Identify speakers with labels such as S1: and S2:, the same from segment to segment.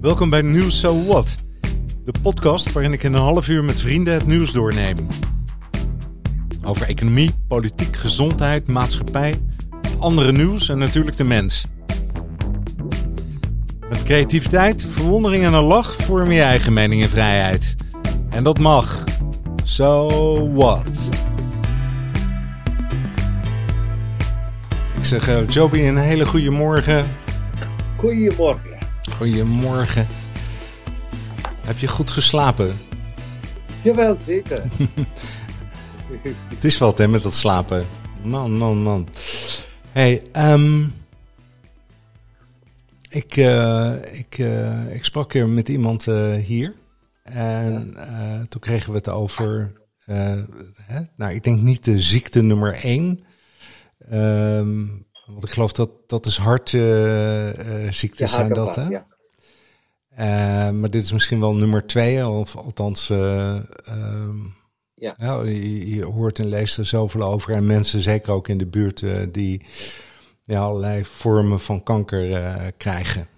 S1: Welkom bij Nieuws So What, de podcast waarin ik in een half uur met vrienden het nieuws doorneem. Over economie, politiek, gezondheid, maatschappij, andere nieuws en natuurlijk de mens. Met creativiteit, verwondering en een lach vorm je eigen mening en vrijheid. En dat mag. So what? Ik zeg uh, Joby een hele goede morgen.
S2: Goedemorgen.
S1: Goedemorgen. Heb je goed geslapen?
S2: Jawel, zeker.
S1: Het is wat hè met dat slapen. Man, man, man. Hey, um, ik, uh, ik, uh, ik sprak hier met iemand uh, hier. En toen kregen we het over, hè, nou ik denk niet de ziekte nummer één. Um, want ik geloof dat dat is hartziektes zijn dat hè? Ja. Maar dit is misschien wel nummer twee, of althans... Um, ja. ja je, je, hoort en leest er zoveel over. En mensen, zeker ook in de buurt, uh, die ja, allerlei vormen van kanker krijgen.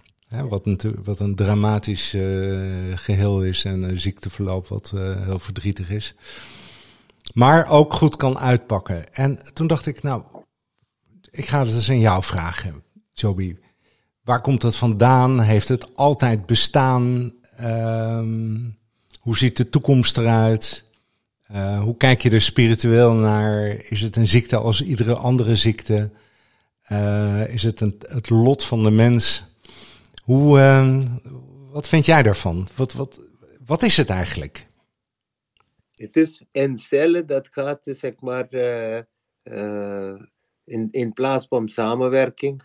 S1: Wat, natuurlijk, wat een dramatisch geheel is en een ziekteverloop wat heel verdrietig is. Maar ook goed kan uitpakken. En toen dacht ik, nou, ik ga het eens aan jou vragen, Joby. Waar komt dat vandaan? Heeft het altijd bestaan? Um, hoe ziet de toekomst eruit? Uh, hoe kijk je er spiritueel naar? Is het een ziekte als iedere andere ziekte? Uh, is het een, het lot van de mens? Hoe, uh, wat vind jij daarvan? Wat, wat, wat is het eigenlijk?
S2: Het is een cel dat gaat, zeg maar, in, in plaats van samenwerking,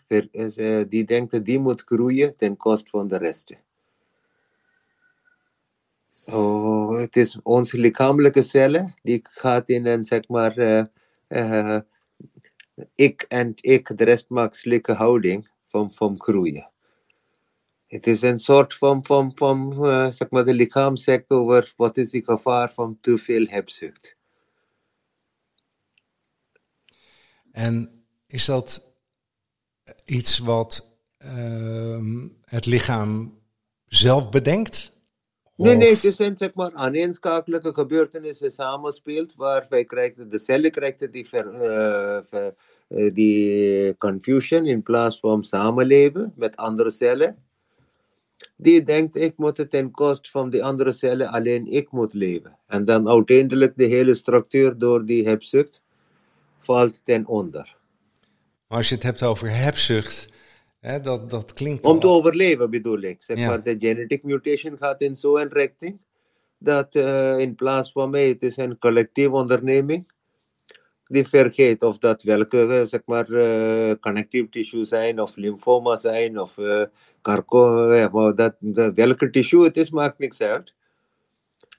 S2: die denkt dat die moet groeien ten koste van de rest. So, het is onze lichamelijke cellen, die gaat in een, zeg maar, uh, uh, ik en ik, de rest maakt houding van, van groeien. Het is een soort van, van, van zeg maar, de lichaam zegt over wat is het gevaar van te veel hebzucht.
S1: En is dat iets wat uh, het lichaam zelf bedenkt?
S2: Nee, nee, het zijn zeg maar aaneenschakelijke gebeurtenissen samenspeelt, waar wij krijgen, de cellen krijgen die, ver, uh, ver, uh, die confusion in plaats van samenleven met andere cellen. Die denkt, ik moet het ten koste van die andere cellen, alleen ik moet leven. En dan uiteindelijk de hele structuur door die hebzucht valt ten onder.
S1: Maar als je het hebt over hebzucht, Hè, dat, dat klinkt
S2: Om te overleven bedoel ik. Zeg ja. maar, de genetic mutation gaat in zo'n richting dat uh, in plaats van mij, het is een collectieve onderneming die vergeet of dat welke zeg maar, uh, connective tissue zijn of lymphoma zijn of uh, carco, dat, dat, welke tissue het is, maakt niks uit.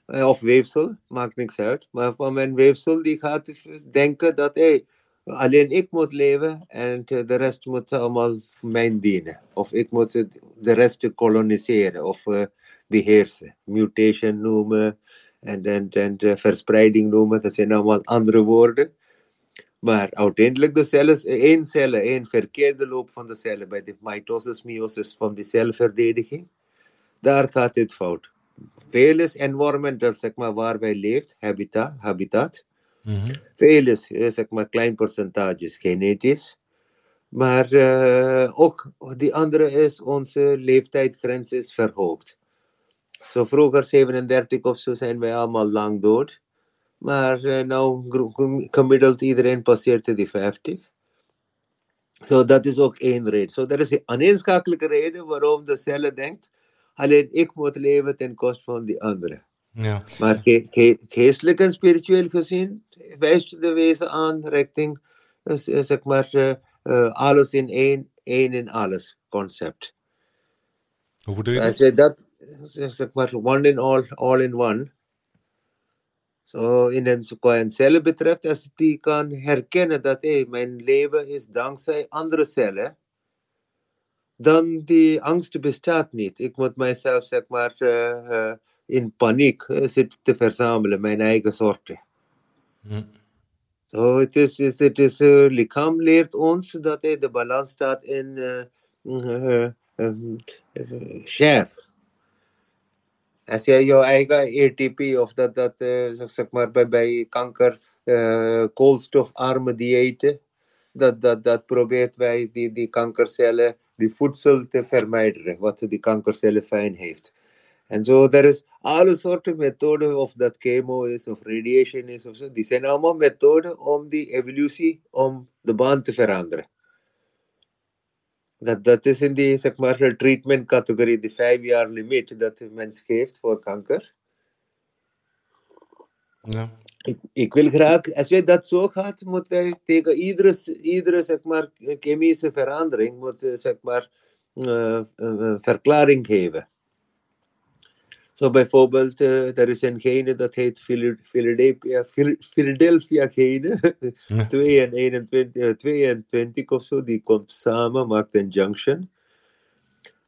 S2: of weefsel, maakt niks uit. Maar van mijn weefsel die gaat denken dat hey, alleen ik moet leven en de rest moet allemaal mij dienen. Of ik moet de rest koloniseren of uh, beheersen. Mutation noemen en, en, en de verspreiding noemen, dat zijn allemaal andere woorden. Maar uiteindelijk de cellen, één cellen, één verkeerde loop van de cellen bij de mitosis, meiosis van de celverdediging, daar gaat het fout. Veel is environmental, zeg maar, waar wij leven, habitat, habitat Veel is, zeg maar, klein percentage genetisch. Maar uh, ook die andere is, onze leeftijdsgrens is verhoogd. Zo vroeger 37 of zo zijn wij allemaal lang dood. Maar uh, nou gemiddeld iedereen passeert de 50. Zo so, dat is ook één reden. Zo so, dat is een aaneenschakelijke reden waarom de cellen denkt, alleen ik moet leven ten koste van die andere. Ja. Maar ge ge geestelijk en spiritueel gezien wijst de wezen aan richting, zeg maar, uh, alles in één, één in alles concept.
S1: Hoe bedoel je
S2: dat? dat? Zeg maar, one in all, all in one. Zo, so, in een, qua cellen betreft, als die kan herkennen dat hey, mijn leven is dankzij andere cellen, dan die angst bestaat niet. Ik moet mijzelf, zeg maar, uh, in paniek zit te verzamelen, mijn eigen soorten. Hm. So het is, het is uh, lichaam leert ons dat uh, de balans staat in uh, um, share. Als je jouw eigen ATP of dat, dat uh, zeg maar bij, bij kanker uh, koolstofarme diëten, dat, dat, dat probeert wij die, die kankercellen, die voedsel te vermijden, wat die kankercellen fijn heeft. En zo, er is alle soorten methoden, of dat chemo is, of radiation is, of. Die zijn allemaal methoden om die evolutie, om de baan te veranderen. Dat, dat is in die, zeg maar, treatment categorie, de vijf jaar limiet dat de mens geeft voor kanker. Ja. Ik, ik, wil graag, als wij dat zo gaat, moeten wij tegen iedere, iedere zeg maar, chemische verandering, moeten, zeg maar, uh, uh, verklaring geven. Zo bijvoorbeeld, uh, er is een gene dat heet Philadelphia, Philadelphia gene, ja. 2 en 21, 22 of zo, die komt samen, maakt een junction.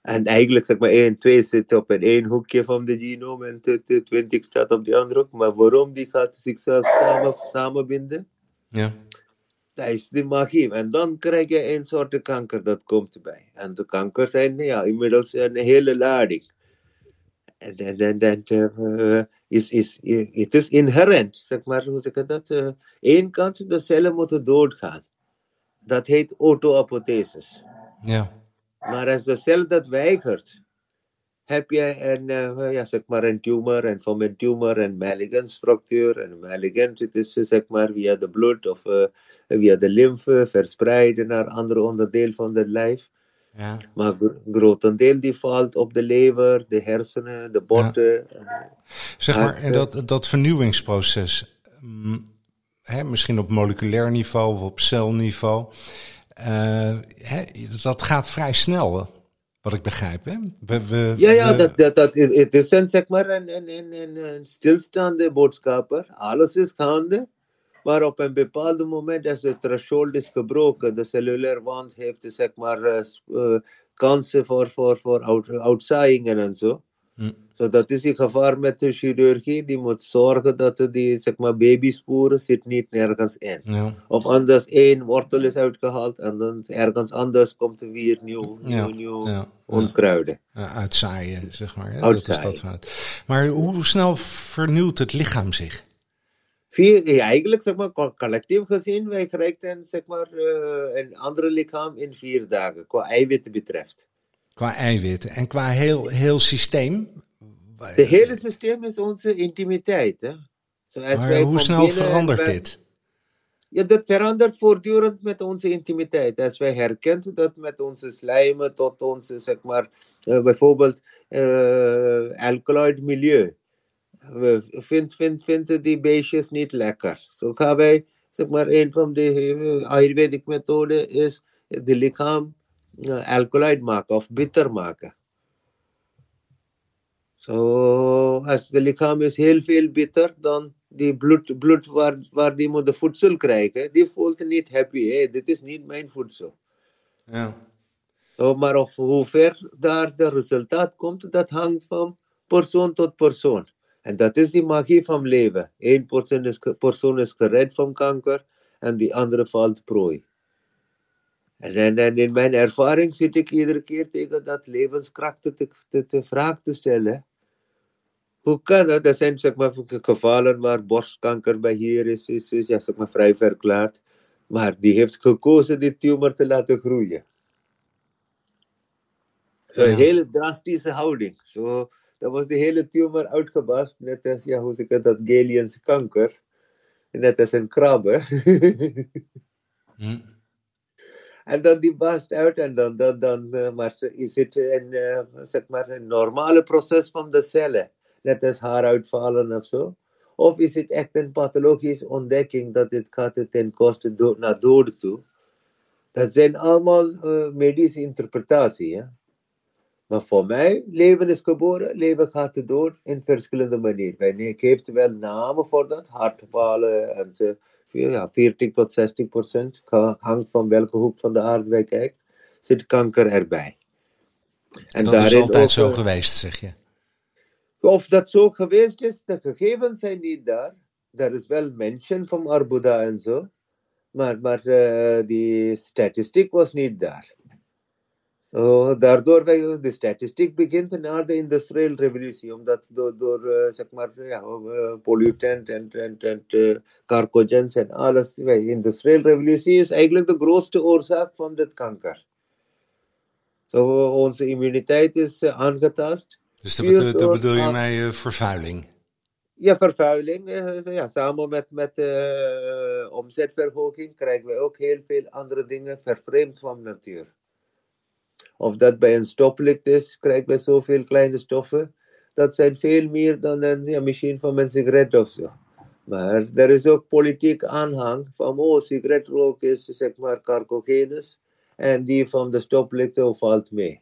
S2: En eigenlijk, zeg maar, 1 2 zit op een één hoekje van de genoom en 20 staat op de andere hoek. Maar waarom die gaat zichzelf samen, samenbinden? Ja. Dat is de magie. En dan krijg je een soort kanker dat komt erbij. En de kanker zijn ja, inmiddels een hele lading. En dan uh, is, is, het is inherent, zeg maar, hoe zeg ik dat? Uh, Eén kant, de cellen moeten doodgaan. Dat heet autoapothesis. Ja. Maar als de cel dat weigert, heb je een, uh, ja, zeg maar een tumor en van een tumor een malignant structuur. En malignant het is zeg maar via de bloed of uh, via de lymfe verspreiden naar andere onderdelen van het lijf. Ja. Maar grotendeel die valt op de lever, de hersenen, de botten.
S1: Zeg maar, en dat, dat vernieuwingsproces, mm, hè, misschien op moleculair niveau of op celniveau, uh, hè, dat gaat vrij snel, wat ik begrijp. Hè?
S2: We, we, ja, ja, dat, dat, dat, het is een, zeg maar een, een, een, een stilstaande boodschapper. Alles is gaande. Maar op een bepaald moment, als de threshold is gebroken, de cellulaire wand heeft zeg maar uh, kansen voor, voor, voor out, uitzaaiingen en zo. Hm. So dat is het gevaar met de chirurgie. Die moet zorgen dat die zeg maar, babysporen zit niet nergens in. Ja. Of anders één wortel is uitgehaald en dan ergens anders komt er weer nieuw, nieuw, nieuw ja. onkruiden.
S1: uitzaaien, zeg maar. Uitzaaien. Dat is dat. Maar hoe snel vernieuwt het lichaam zich?
S2: Vier, eigenlijk, zeg maar, collectief gezien, wij krijgen zeg maar, uh, een andere lichaam in vier dagen, qua eiwitten betreft.
S1: Qua eiwitten. En qua heel, heel systeem?
S2: Het hele systeem is onze intimiteit. Hè?
S1: Maar hoe snel verandert dit?
S2: Ja, dat verandert voortdurend met onze intimiteit. Als wij herkennen dat met onze slijmen tot onze, zeg maar, uh, bijvoorbeeld uh, alkaloid milieu vindt vind, vind die beestjes niet lekker. Zo gaan wij, zeg maar, een van de uh, Ayurvedic methoden is de lichaam uh, alkaloid maken of bitter maken. Zo, als de lichaam is heel veel bitter, dan die bloed, bloed waar, waar die moet de voedsel krijgen, die voelt niet happy. Hey, dit is niet mijn voedsel. Ja. So, maar of hoe ver daar de resultaat komt, dat hangt van persoon tot persoon. En dat is die magie van leven. Eén persoon is, persoon is gered van kanker en die andere valt prooi. En, en, in mijn ervaring zit ik iedere keer tegen dat levenskracht te, te, te vraag te stellen. Hoe kan het? Er zijn zeg maar, gevallen waar borstkanker bij hier is, is, is ja, zeg maar, vrij verklaard. Maar die heeft gekozen die tumor te laten groeien. Een hele drastische houding. Zo, dan was de hele tumor uitgebast, net als, ja, hoe zeg ik dat, Galien's kanker. Net als een krabbe. hm. En dan die barst uit en dan, dan, dan uh, maar is het een, uh, zeg maar een normale proces van de cellen. Net als haar uitvallen of zo. Of is het echt een pathologische ontdekking dat het gaat ten koste do naar dood toe. Dat zijn allemaal uh, medische interpretaties. Ja? Maar voor mij, leven is geboren, leven gaat door in verschillende manieren. Ik heeft wel namen voor dat, hartfalen en zo. Ja, 40 tot 60 procent, hangt van welke hoek van de aarde wij kijkt, zit kanker erbij.
S1: En, dat is altijd zo geweest, zeg je?
S2: Of dat zo geweest is, de gegevens zijn niet daar. Er is wel mention van Arbuda en zo, maar, maar uh, die statistiek was niet daar. De statistiek begint na de industriële revolutie, omdat door, door uh, zeg maar, ja, uh, pollutant en, en, en uh, carcogens en alles. De industriële revolutie is eigenlijk de grootste oorzaak van dit kanker. Zo, onze immuniteit is aangetast.
S1: Dus daar bedoel, bedoel je mee vervuiling?
S2: Ja, vervuiling. ja, samen met, met omzetverhoging krijgen we ook heel veel andere dingen vervreemd van natuur. Of dat bij een stoplicht is, krijgen we zoveel kleine stoffen. Dat zijn veel meer dan een ja, misschien van een sigaret of zo. Maar er is ook politiek aanhang van, oh, sigaretrook is zeg maar carcogenus. En die van de stoplichten valt mee.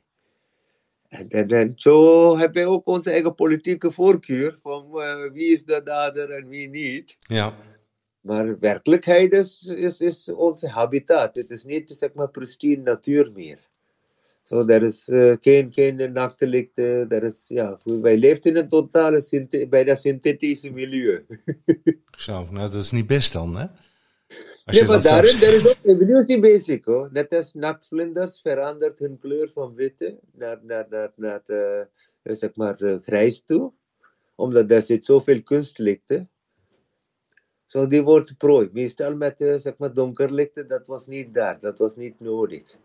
S2: En, zo hebben we ook onze eigen politieke voorkeur van uh, wie is de dader en wie niet.
S1: Ja.
S2: Maar werkelijkheid is, is, is onze habitat. Het is niet zeg maar pristine natuur meer. So er is uh, geen, geen nachtelichten. Er is, ja, wij leven in een totale bijna synthetische milieu.
S1: Zo, nou dat is niet best dan, hè?
S2: Als ja, maar daarin er is ook evolutie bezig. Hoor. Net als nachtvlinders verandert hun kleur van witte naar, naar, naar, naar uh, zeg maar, uh, grijs toe. Omdat er zit zoveel kunstlichten. Zo so die wordt prooi. Meestal met uh, zeg maar, donkerlichten, dat was niet daar. Dat was niet nodig.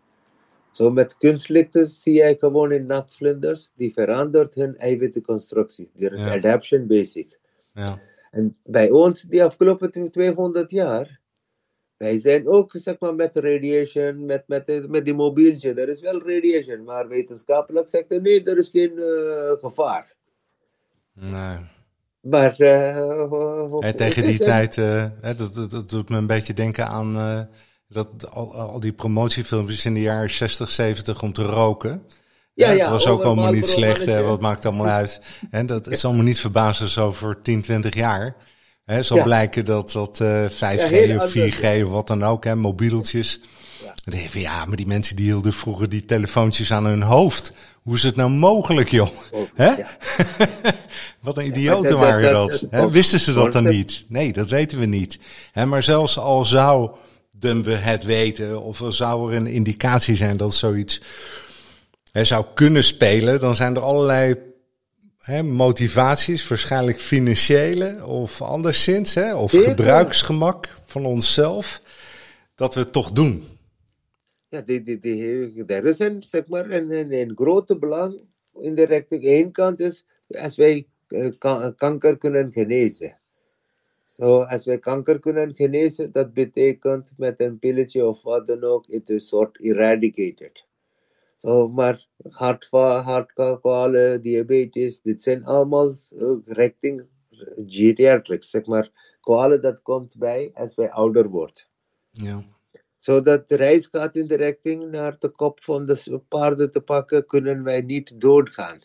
S2: Zo met kunstlichten zie je gewoon in nachtvlinders, die verandert hun eiwittenconstructie. Er is ja. adaptation basic.
S1: Ja.
S2: En bij ons, die afgelopen 200 jaar, wij zijn ook zeg maar, met radiation, met, met, met die mobieltje. Er is wel radiation, maar wetenschappelijk zegt hij nee, er is geen uh, gevaar.
S1: Nee.
S2: Maar uh,
S1: hey, tegen die tijd, uh, dat, dat, dat, doet me een beetje denken aan dat, al, al die promotiefilmpjes in de jaren 60, 70 om te roken. Ja, ja, het was ook allemaal niet slecht, hè, wat maakt allemaal uit. En dat is allemaal niet verbazen zo voor 10, 20 jaar. Hè, zal blijken dat dat uh, 5G of 4G of wat dan ook, hè, mobieltjes. Ja. Dan denk je ja, maar die mensen die hielden vroeger die telefoontjes aan hun hoofd. Hoe is het nou mogelijk, joh? Oh, Hè? Wat een idioten waren dat. dat, Wisten ze dat dan niet? Nee, dat weten we niet. Hè, maar zelfs al zou we het weten, of er zou er een indicatie zijn dat zoiets hè, zou kunnen spelen, dan zijn er allerlei hè, motivaties, waarschijnlijk financiële of anderszins, hè, of gebruiksgemak van onszelf, dat we het toch doen.
S2: Ja, die, die, die, er is een, zeg maar, een, een, een grote belang in de richting. Eén kant is, als wij uh, kanker kunnen genezen. Zo, als wij kanker kunnen genezen, dat betekent met een pilletje of wat dan ook, het is soort eradicated. Zo, maar hart, hartkwalen, diabetes, dit zijn allemaal uh, richting geriatrics, zeg maar, kwalen dat komt bij als wij ouder worden.
S1: Ja.
S2: Zodat de reis gaat in de richting naar de kop van de paarden te pakken, kunnen wij niet doodgaan.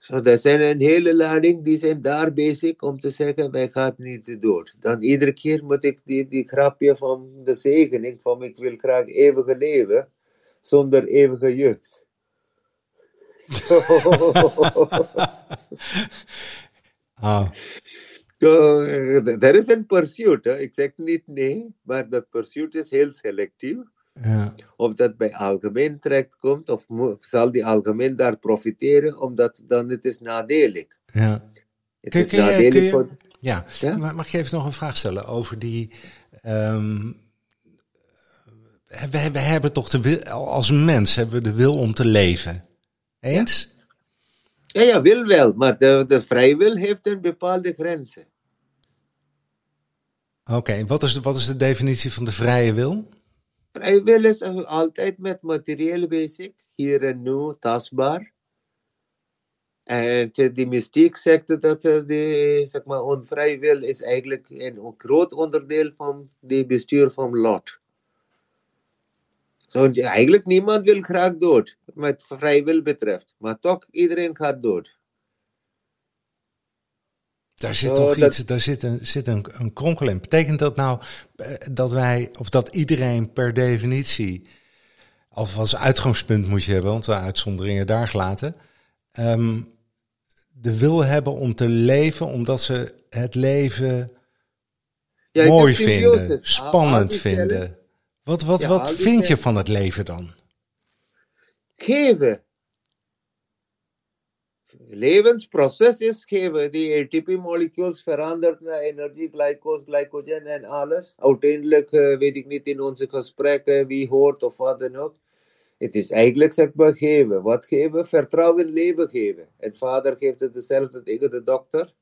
S2: Zo, dat zijn een hele lading, die zijn daar bezig om te zeggen, wij gaan niet dood. Dan iedere keer moet ik die, die grapje van de zegening, van ik wil graag eeuwige leven, zonder eeuwige jeugd.
S1: oh.
S2: So, er is een pursuit, ik zeg niet nee, maar dat pursuit is heel selectief.
S1: Ja.
S2: Of dat bij algemeen terecht komt, of zal die algemeen daar profiteren, omdat dan het is nadelig.
S1: Ja.
S2: Het kun, is kun nadelig je, voor...
S1: ja. ja, mag ik even nog een vraag stellen over die... Um, we, we, hebben toch de wil, als mens hebben we de wil om te leven. Eens?
S2: Ja, ja, wil wel, maar de, de vrije wil heeft een bepaalde grenzen.
S1: Oké, wat, is wat is de definitie van de vrije wil?
S2: Vrije wil is altijd met materiële bezig, hier en nu, tastbaar. En de mystiek zegt dat de, zeg maar, onvrije wil is eigenlijk een groot onderdeel van het bestuur van lot. Eigenlijk niemand wil graag dood, met vrije wil betreft. Maar toch, iedereen gaat dood.
S1: Daar zit toch iets, daar zit een, zit een, een kronkel in. Betekent dat nou eh, dat wij, of dat iedereen per definitie, of als uitgangspunt moet je hebben, want de uitzonderingen daar gelaten, um, de wil hebben om te leven omdat ze het leven ja, mooi vinden, spannend vinden. Wat, wat, wat vind je van het leven dan?
S2: geven. Levensproces is geven. Die ATP-molecules verandert naar energie, glycose, glycogen en alles. Uiteindelijk uh, weet ik niet in onze gesprekken wie hoort of wat dan ook. Het is eigenlijk zeg maar geven. Wat geven? Vertrouwen in leven geven. En vader geeft het dezelfde tegen de dokter.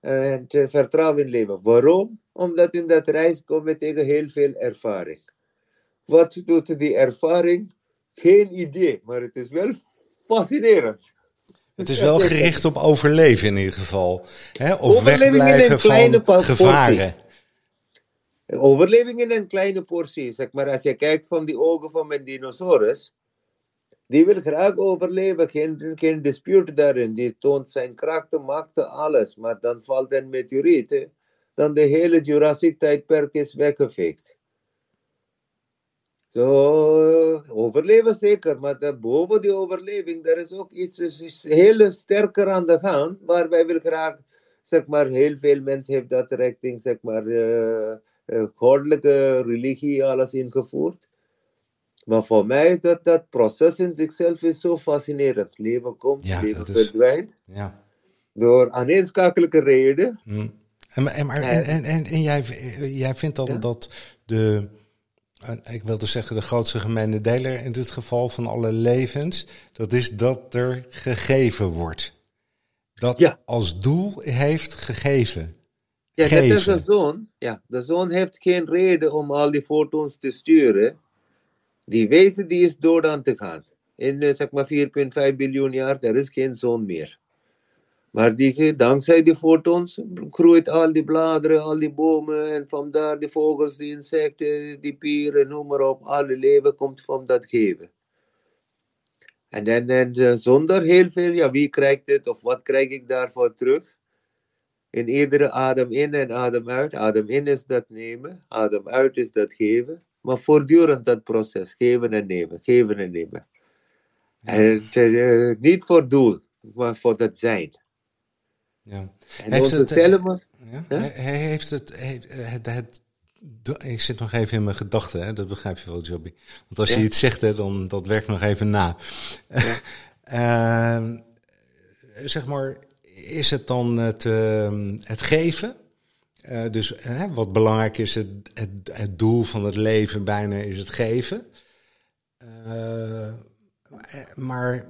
S2: En uh, vertrouwen in leven. Waarom? Omdat in dat reis kom je tegen heel veel ervaring. Wat doet die ervaring? Geen idee, maar het is wel fascinerend.
S1: Het is wel gericht op overleven in ieder geval. Hè? Of wegblijven van gevaren.
S2: Overleving in een kleine portie. Zeg maar, als je kijkt van die ogen van mijn dinosaurus, die wil graag overleven, geen, geen dispute daarin. Die toont zijn krachten, maakte alles. Maar dan valt een meteoriet, dan de hele Jurassic tijdperk is weggeveegd. Zo, overleven zeker, maar boven die overleving, er is ook iets is heel sterker aan de hand, waar wij wil graag, zeg maar, heel veel mensen hebben dat richting, zeg maar, uh, uh, goddelijke religie alles ingevoerd. Maar voor mij, dat, dat proces in zichzelf is zo fascinerend. Leven komt, ja, leven verdwijnt. Ja. Door aaneenschakelijke reden.
S1: Mm. En, en, maar, en, en, en, en jij, jij vindt dan dat de ik wilde zeggen, de grootste gemene deler in dit geval van alle levens, dat is dat er gegeven wordt. Dat als doel heeft gegeven.
S2: Ja, dat is de zoon. Ja, de zoon heeft geen reden om al die foto's te sturen. Die wezen die is dood aan te gaan. In eh, zeg maar 4,5 biljoen jaar, er is geen zoon meer. Maar die, dankzij die fotons groeit al die bladeren, al die bomen en vandaar die vogels, die insecten, die pieren, noem maar op. Alle leven komt van dat geven. En, en, en eh, zonder heel veel, ja, wie krijgt het of wat krijg ik daarvoor terug? In iedere adem in en adem uit. Adem in is dat nemen, adem uit is dat geven. Maar voortdurend dat proces, geven en nemen, geven en nemen. En uh, niet voor doel, maar voor dat zijn.
S1: Ja. heeft het, ja? Hij heeft het, het, het, ik zit nog even in mijn gedachten, dat begrijp je wel, Joby. Want als je iets zegt, hè, dan dat werkt nog even na. uh, zeg maar, is het dan het, uh, het geven? Uh, dus wat belangrijk is, het, het, het, doel van het leven bijna is het geven. Maar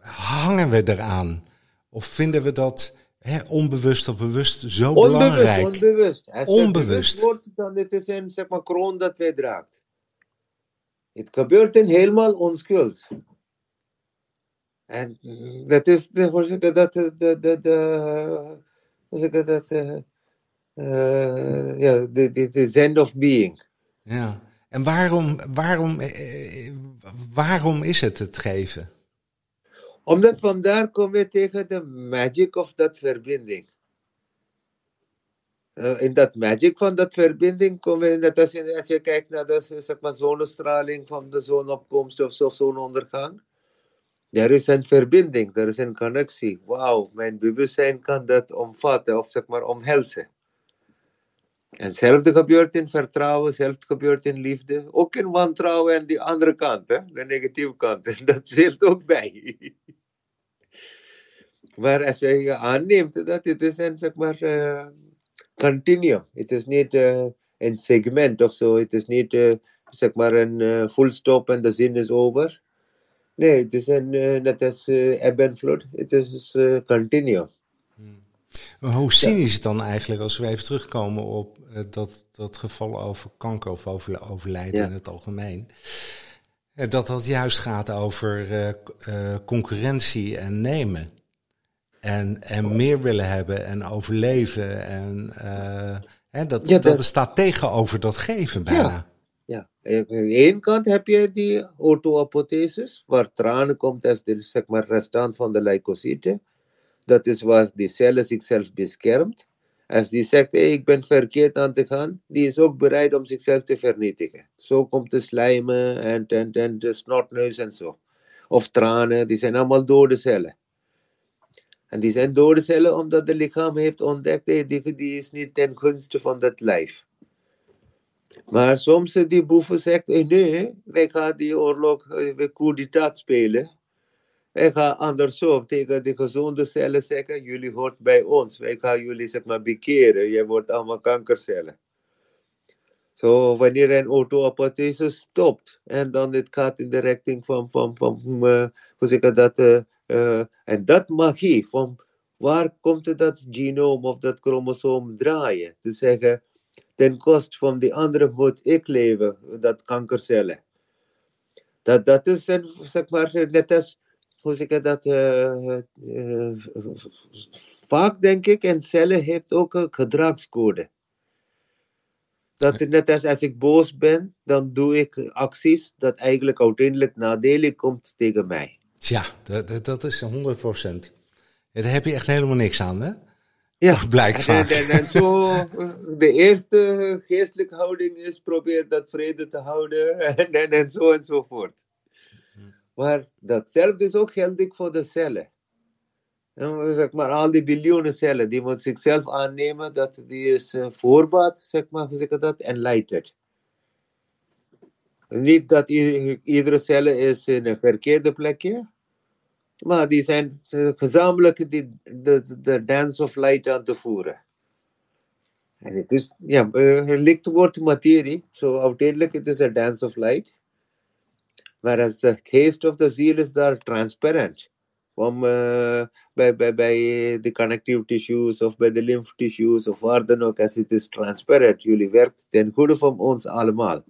S1: hangen we eraan? Of vinden we dat hè, onbewust of bewust zo onbewust, belangrijk?
S2: Onbewust. Als onbewust. wordt, dan het is een zeg maar, kroon dat wij draagt. Het gebeurt in helemaal onschuld. En dat is de, hoe zeg ik dat, de, hoe zeg ik dat, uh, uh, ja, de, de, zen of being.
S1: Ja, en waarom, waarom, eh, waarom is het het geven?
S2: Omdat vandaar komen we tegen de magic of dat verbinding. Uh, in dat magic van dat verbinding komen we, net als, in, als je kijkt naar de zeg maar, zonnestraling van de zonopkomst of zo, zonondergang. Er is een verbinding, er is een connectie. Wauw, mijn bewustzijn kan dat omvatten of zeg maar omhelzen. En hetzelfde gebeurt in vertrouwen, hetzelfde gebeurt in liefde. Ook in wantrouwen en die andere kant, hè? de negatieve kant. Dat zit ook bij. maar als je aanneemt dat het is een zeg maar, uh, continuum. Het is niet uh, een segment of zo. Het is niet uh, zeg maar een full stop en de zin is over. Nee, het is een, net als ebb en vloed. Het is continuum.
S1: Maar hoe cynisch is het dan eigenlijk als we even terugkomen op uh, dat, dat geval over kanker of over overlijden in het algemeen? Uh, dat dat juist gaat over uh, concurrentie en nemen. En, en meer willen hebben en overleven. En hè, dat, ja, dat, dat staat tegenover dat geven bijna.
S2: Ja. ja. Aan de ene kant heb je die autoapothesis, waar tranen komt als de zeg maar, restant van de leukocyten. Dat is waar die cellen zichzelf beschermt. Als die zegt, hey, ik ben verkeerd aan te gaan, die is ook bereid om zichzelf te vernietigen. Zo komt de slijmen en, de snotneus en zo. Of tranen, die zijn allemaal dode cellen. En die zijn dode cellen omdat het lichaam heeft ontdekt, hey, die, is niet ten gunste van dat lijf. Maar soms die boeven zegt, eh, nee, wij gaan die oorlog, eh, we coup spelen. Wij gaan andersom tegen de gezonde cellen zeggen, jullie hoort bij ons. Wij gaan jullie zeg maar bekeren, je wordt allemaal kankercellen. Zo, wanneer een auto-apothese stopt en dan het gaat in de richting van, van, van hoe zeg ik dat, uh, uh, en dat magie, van waar komt dat genoom of dat chromosoom draaien? Te zeggen, ten koste van die andere moet ik leven, dat kankercellen. Dat, dat is een, zeg maar, net als, hoe zeg ik dat, vaak denk ik, en cellen heeft ook een gedragscode. Dat net als als ik boos ben, dan doe ik acties dat eigenlijk uiteindelijk nadelig komt tegen mij.
S1: Ja, dat, dat is 100 procent. daar heb je echt helemaal niks aan, hè? Ja, blijkt en, vaak.
S2: En, en, zo, de eerste geestelijke houding is probeer dat vrede te houden en, en, en zo enzovoort. Maar datzelfde is ook geldig voor de cellen zeg maar, al die biljoenen cellen, die moet zichzelf aannemen dat die is uh, voorbaat, zeg maar, zeg dat, enlightened. Niet dat iedere cel is in een verkeerde plekje, maar die zijn gezamenlijk de, de, de dance of light aan te voeren. En het is, ja, licht wordt materie, zo uiteindelijk het is een dance of light. Whereas the geest of the ziel is daar transparant from uh, bij, bij, bij de connective tissues of bij de lymph tissues of waar dan ook, als het is transparant, jullie werkt ten goede van ons allemaal.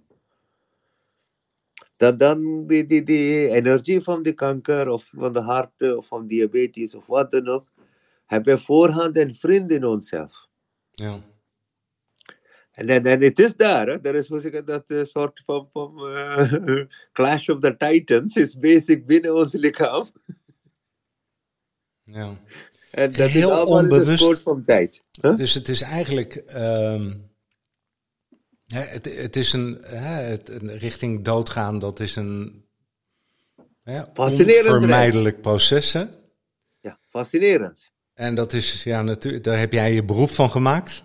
S2: Dan, dan die, die, die energie van de kanker of van de hart of van diabetes of wat dan ook, hebben we voorhand een vriend in onszelf. Ja. En, het is daar, er is dat uh, soort van, van uh, clash of the titans, is basic binnen ons lichaam.
S1: Ja. En dat Heel is onbewust. van tijd. Dus het is eigenlijk. Um, het, het, is een, het, richting doodgaan, dat is een hè, onvermijdelijk proces. Hè?
S2: Ja, fascinerend.
S1: En dat is, ja, natuurlijk, daar heb jij je beroep van gemaakt.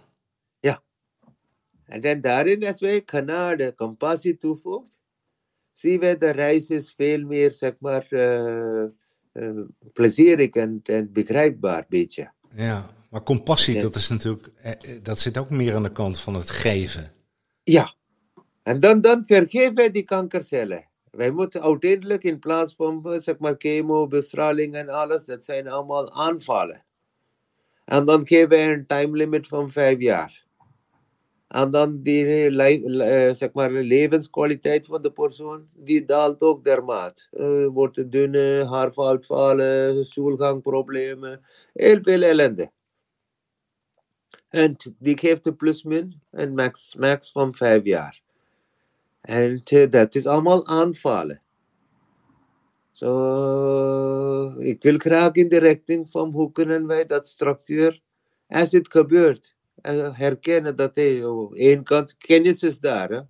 S2: En dan daarin, als wij genade, compassie toevoegt, zien we de reis is veel meer, zeg maar, uh, uh, plezierig en, en begrijpbaar beetje.
S1: Ja, maar compassie, dat is natuurlijk, eh, eh, dat zit ook meer aan de kant van het geven.
S2: Ja, en dan, dan vergeven wij die kankercellen. Wij moeten uiteindelijk in plaats van zeg maar chemo, bestraling en alles, dat zijn allemaal aanvallen. En dan geven wij een time limit van vijf jaar. En dan die uh, zeg maar, levenskwaliteit van de persoon, die daalt ook dermate. Uh, wordt dunne, haarvaluitvallen, stoelgangproblemen, heel veel ellende. En die geeft de plusmin en max, max van vijf jaar. En dat is allemaal aanvallen. So, ik wil graag in de richting van hoe kunnen wij dat structuur, als het gebeurt, herkennen dat hey, één kant kennis is daar. Hè?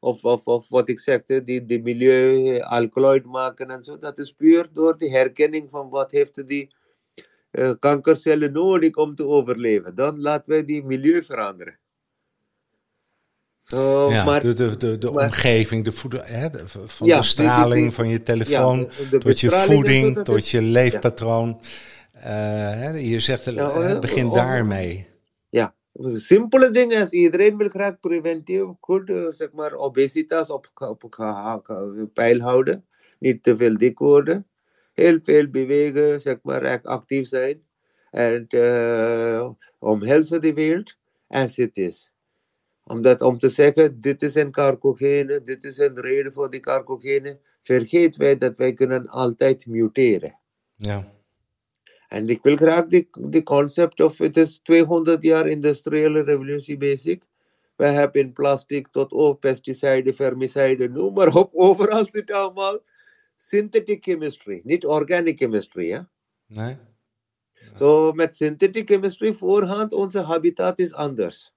S2: Of, of, of wat ik zeg, die, die milieu alkaloid maken en zo. Dat is puur door de herkenning van wat heeft die uh, kankercellen nodig om te overleven. Dan laten wij die milieu veranderen.
S1: So, ja, maar, de, de, de, de omgeving, de voeding, hè, van de straling van je telefoon, ja, tot je voeding, tot je leefpatroon. Ja. Uh, je zegt, uh, begin daarmee.
S2: Simpele dingen als iedereen wil graag preventief goed uh, zeg maar, obesitas op, op, op houden. Niet te veel dik worden. Heel veel bewegen, zeg maar, actief zijn. En uh, omhelzen de wereld als het is. Omdat, om te zeggen, dit is een carcogene, dit is een reden voor die carcogene, vergeet wij dat wij kunnen altijd muteren. Ja. En ik wil graag de concept of het is 200 jaar industriële revolutie basic. We hebben in plastic tot over pesticiden, vermiciden, noem maar op. Overal zit allemaal synthetic chemistry, niet organic chemistry. Ja? Nee. Zo so, met synthetic chemistry voorhand, onze habitat is anders.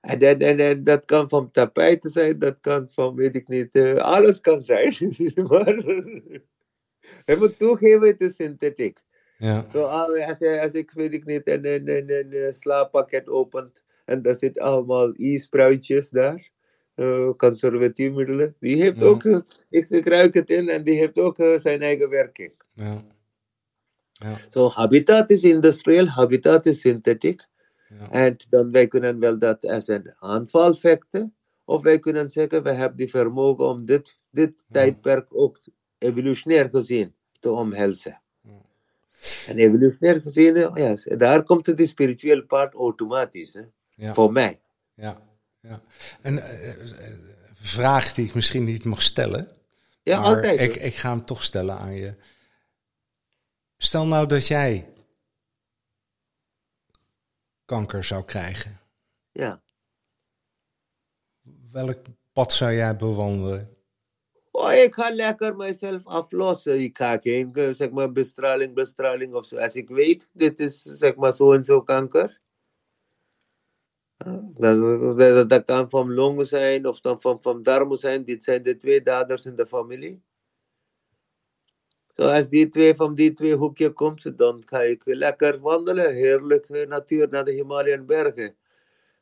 S2: En, en, en, dat kan van tapijten zijn, dat kan van, weet ik niet, uh, alles kan zijn. maar we moeten toegeven, het is synthetiek. Ja. Zo, als, als ik weet ik niet een, een, een, een slaappakket opent En daar zit allemaal e-spruitjes daar. Uh, conservatieve middelen. Die heeft ook, ik, ik ruik het in en die heeft ook uh, zijn eigen werking. Ja. Ja. So habitat is industrial, habitat is synthetic. Ja. En dan wij kunnen wel dat als een aanvalfactor, of wij kunnen zeggen, we hebben die vermogen om dit, dit tijdperk ook evolutionair gezien te omhelzen. En evolutionair gezien, ja, daar komt de spirituele part automatisch, hè? Ja. voor mij.
S1: Ja, ja. En uh, vraag die ik misschien niet mag stellen. Ja, altijd. Ik, ik ga hem toch stellen aan je. Stel nou dat jij kanker zou krijgen.
S2: Ja.
S1: Welk pad zou jij bewandelen?
S2: Oh, ik ga lekker mezelf aflossen. Ik ga geen zeg maar, bestraling, bestraling of zo. Als ik weet, dit is zeg maar zo en zo kanker. Dat, dat, dat kan van longen zijn of dan van, van darmen zijn. Dit zijn de twee daders in de familie. Zo, als die twee van die twee hoekje komt, dan ga ik lekker wandelen. Heerlijk natuur naar de Himalayan bergen.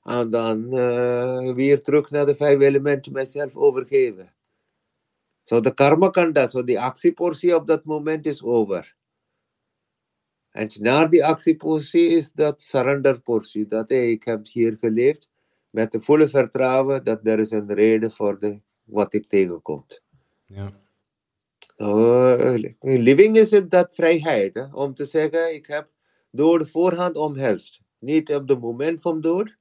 S2: En dan uh, weer terug naar de vijf elementen mezelf overgeven. Zo, de karma kanda, zo die actieportie op dat moment is over. En na die actieportie is dat surrenderportie. Dat hey, ik heb hier geleefd met de volle vertrouwen dat er is een reden voor de, wat ik tegenkomt. Ja. Uh, living is het dat vrijheid. Hè? Om te zeggen, ik heb door de voorhand omhelst. Niet op het moment van dood,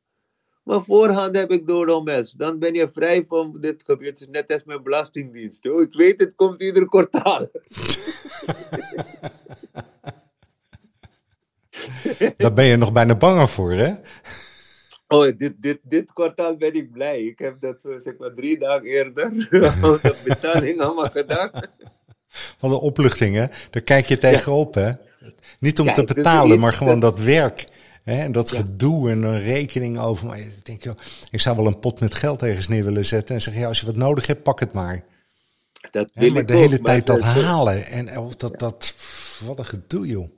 S2: maar voorhand heb ik door omhelst. Dan ben je vrij van dit gebeurt. net als mijn belastingdienst. Oh, ik weet, het komt ieder kwartaal.
S1: Daar ben je nog bijna banger voor, hè?
S2: Oh, dit, dit, dit kwartaal ben ik blij. Ik heb dat zeg maar drie dagen eerder de betaling allemaal gedaan
S1: van de opluchting, hè? Daar kijk je tegenop, hè? Niet om te betalen, maar gewoon dat werk. Hè? En dat gedoe en een rekening over. Maar ik denk, joh, ik zou wel een pot met geld ergens neer willen zetten. En zeggen, ja, als je wat nodig hebt, pak het maar. Dat wil maar de hele tijd dat halen. En of dat, dat, wat een gedoe, joh.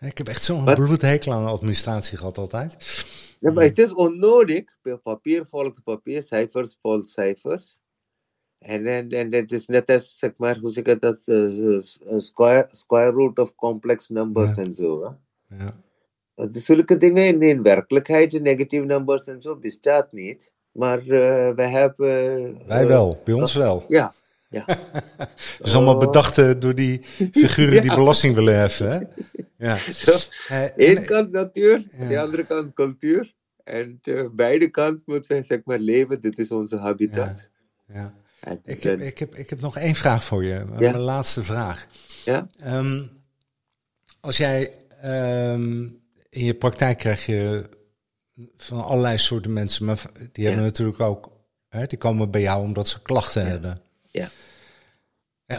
S1: Ik heb echt zo'n bloedhekel aan de administratie gehad altijd.
S2: Ja, maar het is onnodig. Papier volgt papier, cijfers volgt cijfers. En, en, en het is net als, zeg maar, hoe zeg ik dat, uh, square, square root of complex numbers ja. en zo. Hè? Ja. Zulke dingen in, werkelijkheid, negatieve numbers en zo, bestaat niet. Maar uh, wij hebben...
S1: wij wel, bij ons wel.
S2: Ja, ja.
S1: Dat is allemaal bedacht door die figuren die belasting willen heffen. Hè?
S2: Ja. Eén kant natuur, de andere kant cultuur. En uh, beide kanten moeten we zeg maar leven. Dit is onze habitat.
S1: Ja. Ik heb, ik, heb, ik heb nog één vraag voor je. Mijn laatste vraag.
S2: Ja?
S1: Um, als jij um, in je praktijk krijg je van allerlei soorten mensen, maar die hebben natuurlijk ook, hè, die komen bij jou omdat ze klachten hebben.
S2: Ja.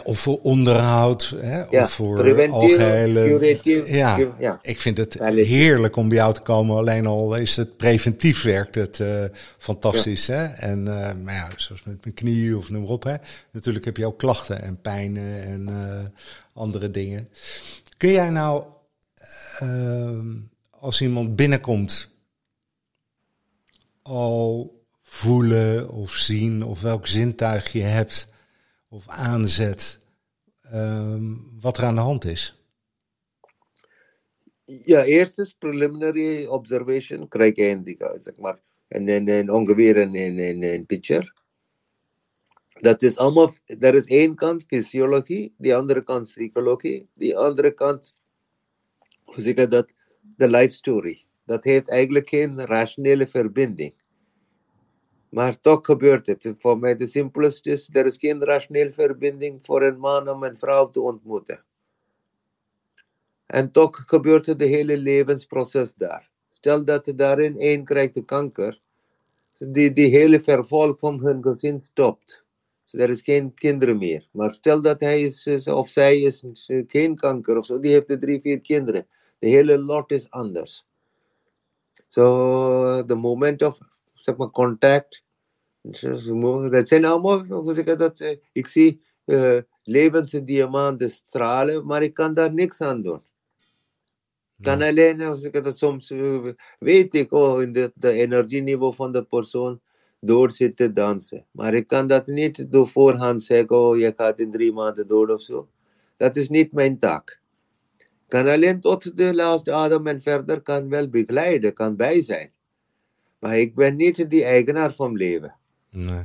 S1: Of voor onderhoud, hè, of voor algehele... Ja, ja, ik vind het heerlijk om bij jou te komen. Alleen al is het preventief werkt het uh, fantastisch. Hè? En, uh, maar ja, zoals met mijn knieën of noem maar op. Hè? Natuurlijk heb je ook klachten en pijnen en uh, andere dingen. Kun jij nou, ehm, als iemand binnenkomt, al voelen of zien of welk zintuig je hebt of aanzet um, wat er aan de hand is?
S2: Ja, eerst is preliminary observation krijg je in die, zeg maar, en, en, en ongeveer een, een, een picture. Dat is allemaal, er is één kant fysiologie, de andere kant psychologie, de andere kant, hoe zeg ik dat, de life story. Dat heeft eigenlijk geen rationele verbinding. Maar toch gebeurt het. Voor mij de simpelste is, er is geen rationele verbinding voor een man om een vrouw te ontmoeten. En toch gebeurt het de hele levensproces daar. Stel dat daarin één krijgt de kanker, die, die hele vervolg van hun gezin stopt. Dus er is geen kinderen meer. Maar stel dat hij is, of zij is geen kanker of zo, die heeft drie, vier kinderen. De hele lot is anders. So, the moment of zeg maar, contact. Dat zijn allemaal, hoe zeg ik dat? Ik zie uh, levensdiamanten stralen, maar ik kan daar niks aan doen. Kan alleen, als ik dat soms weet ik, oh, in de, de energieniveau van de persoon door zitten dansen. Maar ik kan dat niet door voorhand zeggen, oh, je gaat in drie maanden dood of zo. Dat is niet mijn taak. Ik kan alleen tot de laatste adem en verder kan wel begeleiden, kan bij zijn. Maar ik ben niet die eigenaar van leven.
S1: Nee.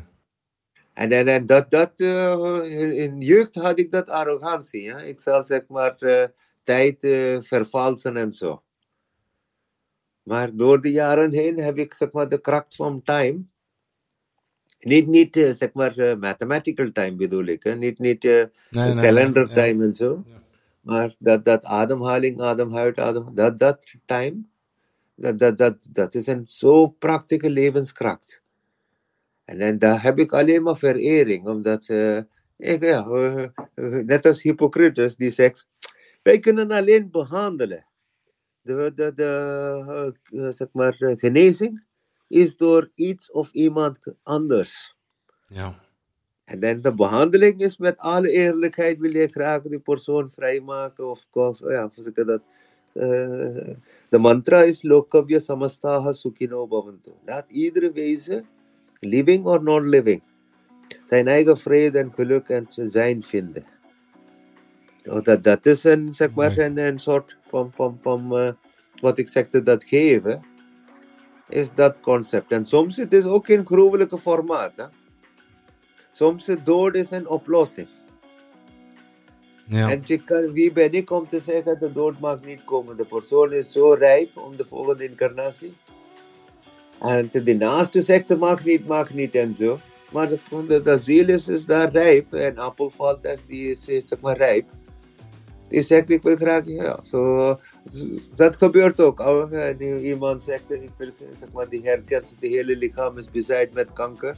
S2: En, en, en dat, dat uh, in jeugd had ik dat arrogantie. Ja? Ik zal zeg maar uh, tijd uh, vervalsen en zo. Maar door de jaren heen heb ik zeg maar de kracht van time. Niet, niet zeg maar mathematical time bedoel ik. Hè? Niet, niet nee, nee, calendar nee, time en zo. Ja. Maar dat, dat ademhaling, adem uit, adem, dat, dat time, dat, dat, dat, dat is een zo praktische levenskracht. En, en daar heb ik alleen maar verering, omdat uh, ik, ja, uh, net als Hippocrates die zegt, wij kunnen alleen behandelen. De, de, de zeg maar, genezing is door iets of iemand anders.
S1: Ja.
S2: En dan de behandeling is met alle eerlijkheid wil je graag die persoon vrijmaken of, of ja, dat? de mantra is lokavya samastaha sukhino bhavantu. Laat iedere wezen living or non-living, zijn eigen vrede en geluk en zijn vinden. Oh, dat, dat is een, zeg maar, een, een soort van, van, van uh, wat ik zegde, dat geven, is dat concept. En soms het is ook in gruwelijke formaat. Hè? Soms het dood is een oplossing.
S1: Ja.
S2: En je kan, wie ben ik om te zeggen, de dood mag niet komen. De persoon is zo rijp om de volgende incarnatie. En de naaste zegt, mag niet, mag niet en zo. Maar de, de, de ziel is, is daar rijp. En appel valt als die is, is zeg maar rijp. Die zegt, ik wil graag, ja. So, dat gebeurt ook. Iemand zegt, ik wil, zeg maar, die herkent, het hele lichaam is bezaaid met kanker.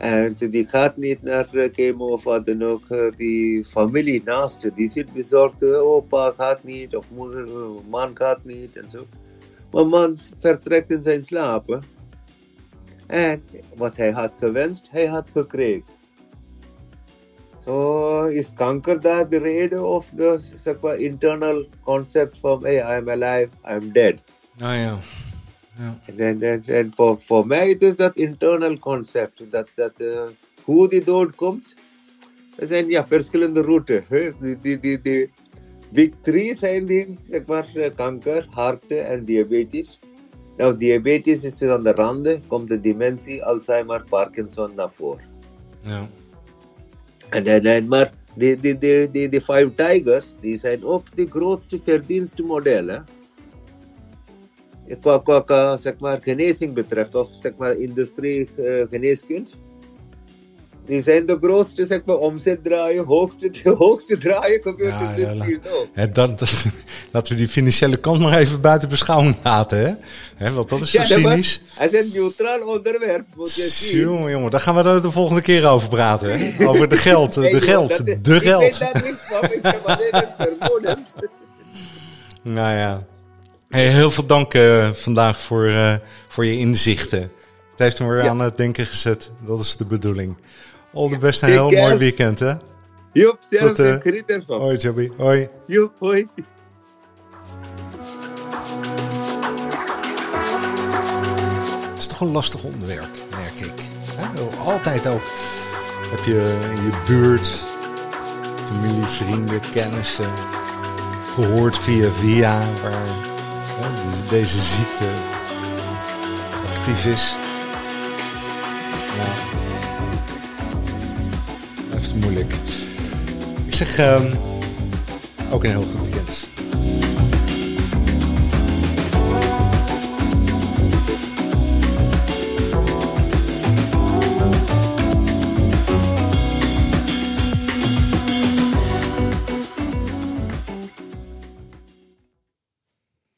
S2: En die gaat niet naar chemo of wat dan ook. Die familie naast, die zit bezorgd. Opa gaat niet, of moeder, man gaat niet en zo. Maar man vertrekt in zijn slaap. En wat hij had gewenst, hij had gekregen. Zo is kanker daar de reden of maar, internal concept van hey, I'm alive, I'm dead.
S1: Ah ja. Ja.
S2: En, en, en voor, voor mij het is dat internal concept. Dat, dat, uh, hoe die dood komt. Er zijn ja, verschillende routes. Die, die, die, die, Big three zijn die, zeg maar, kanker, hart en diabetes. Nou, diabetes is aan de randen, komt de dementie, Alzheimer, Parkinson naar voren.
S1: Ja.
S2: En, en, en, maar de, de, de, de, de Five Tigers, die zijn ook de grootste verdienstmodellen. Qua, qua, qua zeg maar, genezing betreft, of zeg maar, industrie uh. Die zijn de grootste zeg maar, omzet draaien, hoogste, hoogste draaien gebeurt ja, in ja.
S1: Hè, dat, dat, laten we die financiële kant maar even buiten beschouwing laten. Hè? Hè, want dat is zo ja, cynisch.
S2: Het is een neutraal onderwerp.
S1: Jongen, jongen, daar gaan we er de volgende keer over praten. Hè? Over de geld, de geld, de ik geld. Ik
S2: weet daar niks van, ik heb alleen een vermoedens.
S1: Nou ja. Hey, heel veel dank uh, vandaag voor, uh, voor je inzichten. Het heeft me weer ja. aan het denken gezet. Dat is de bedoeling. Al de beste en heel mooi weekend, hè?
S2: Joep, zelf uh, geniet ervan.
S1: Hoi, Jobby. Hoi.
S2: Joep, hoi.
S1: Het is toch een lastig onderwerp, merk ik. He? Altijd ook heb je in je buurt familie, vrienden, kennissen gehoord via via waar hè, deze ziekte actief is. Ja moeilijk. Ik zeg um, ook een heel goed weekend.